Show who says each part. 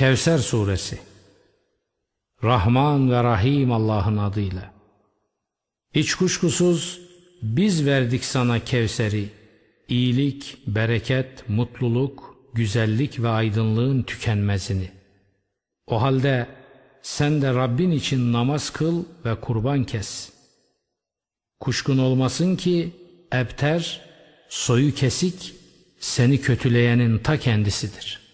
Speaker 1: Kevser Suresi Rahman ve Rahim Allah'ın adıyla. Hiç kuşkusuz biz verdik sana Kevser'i. iyilik, bereket, mutluluk, güzellik ve aydınlığın tükenmezini. O halde sen de Rabbin için namaz kıl ve kurban kes. Kuşkun olmasın ki ebter, soyu kesik, seni kötüleyenin ta kendisidir.''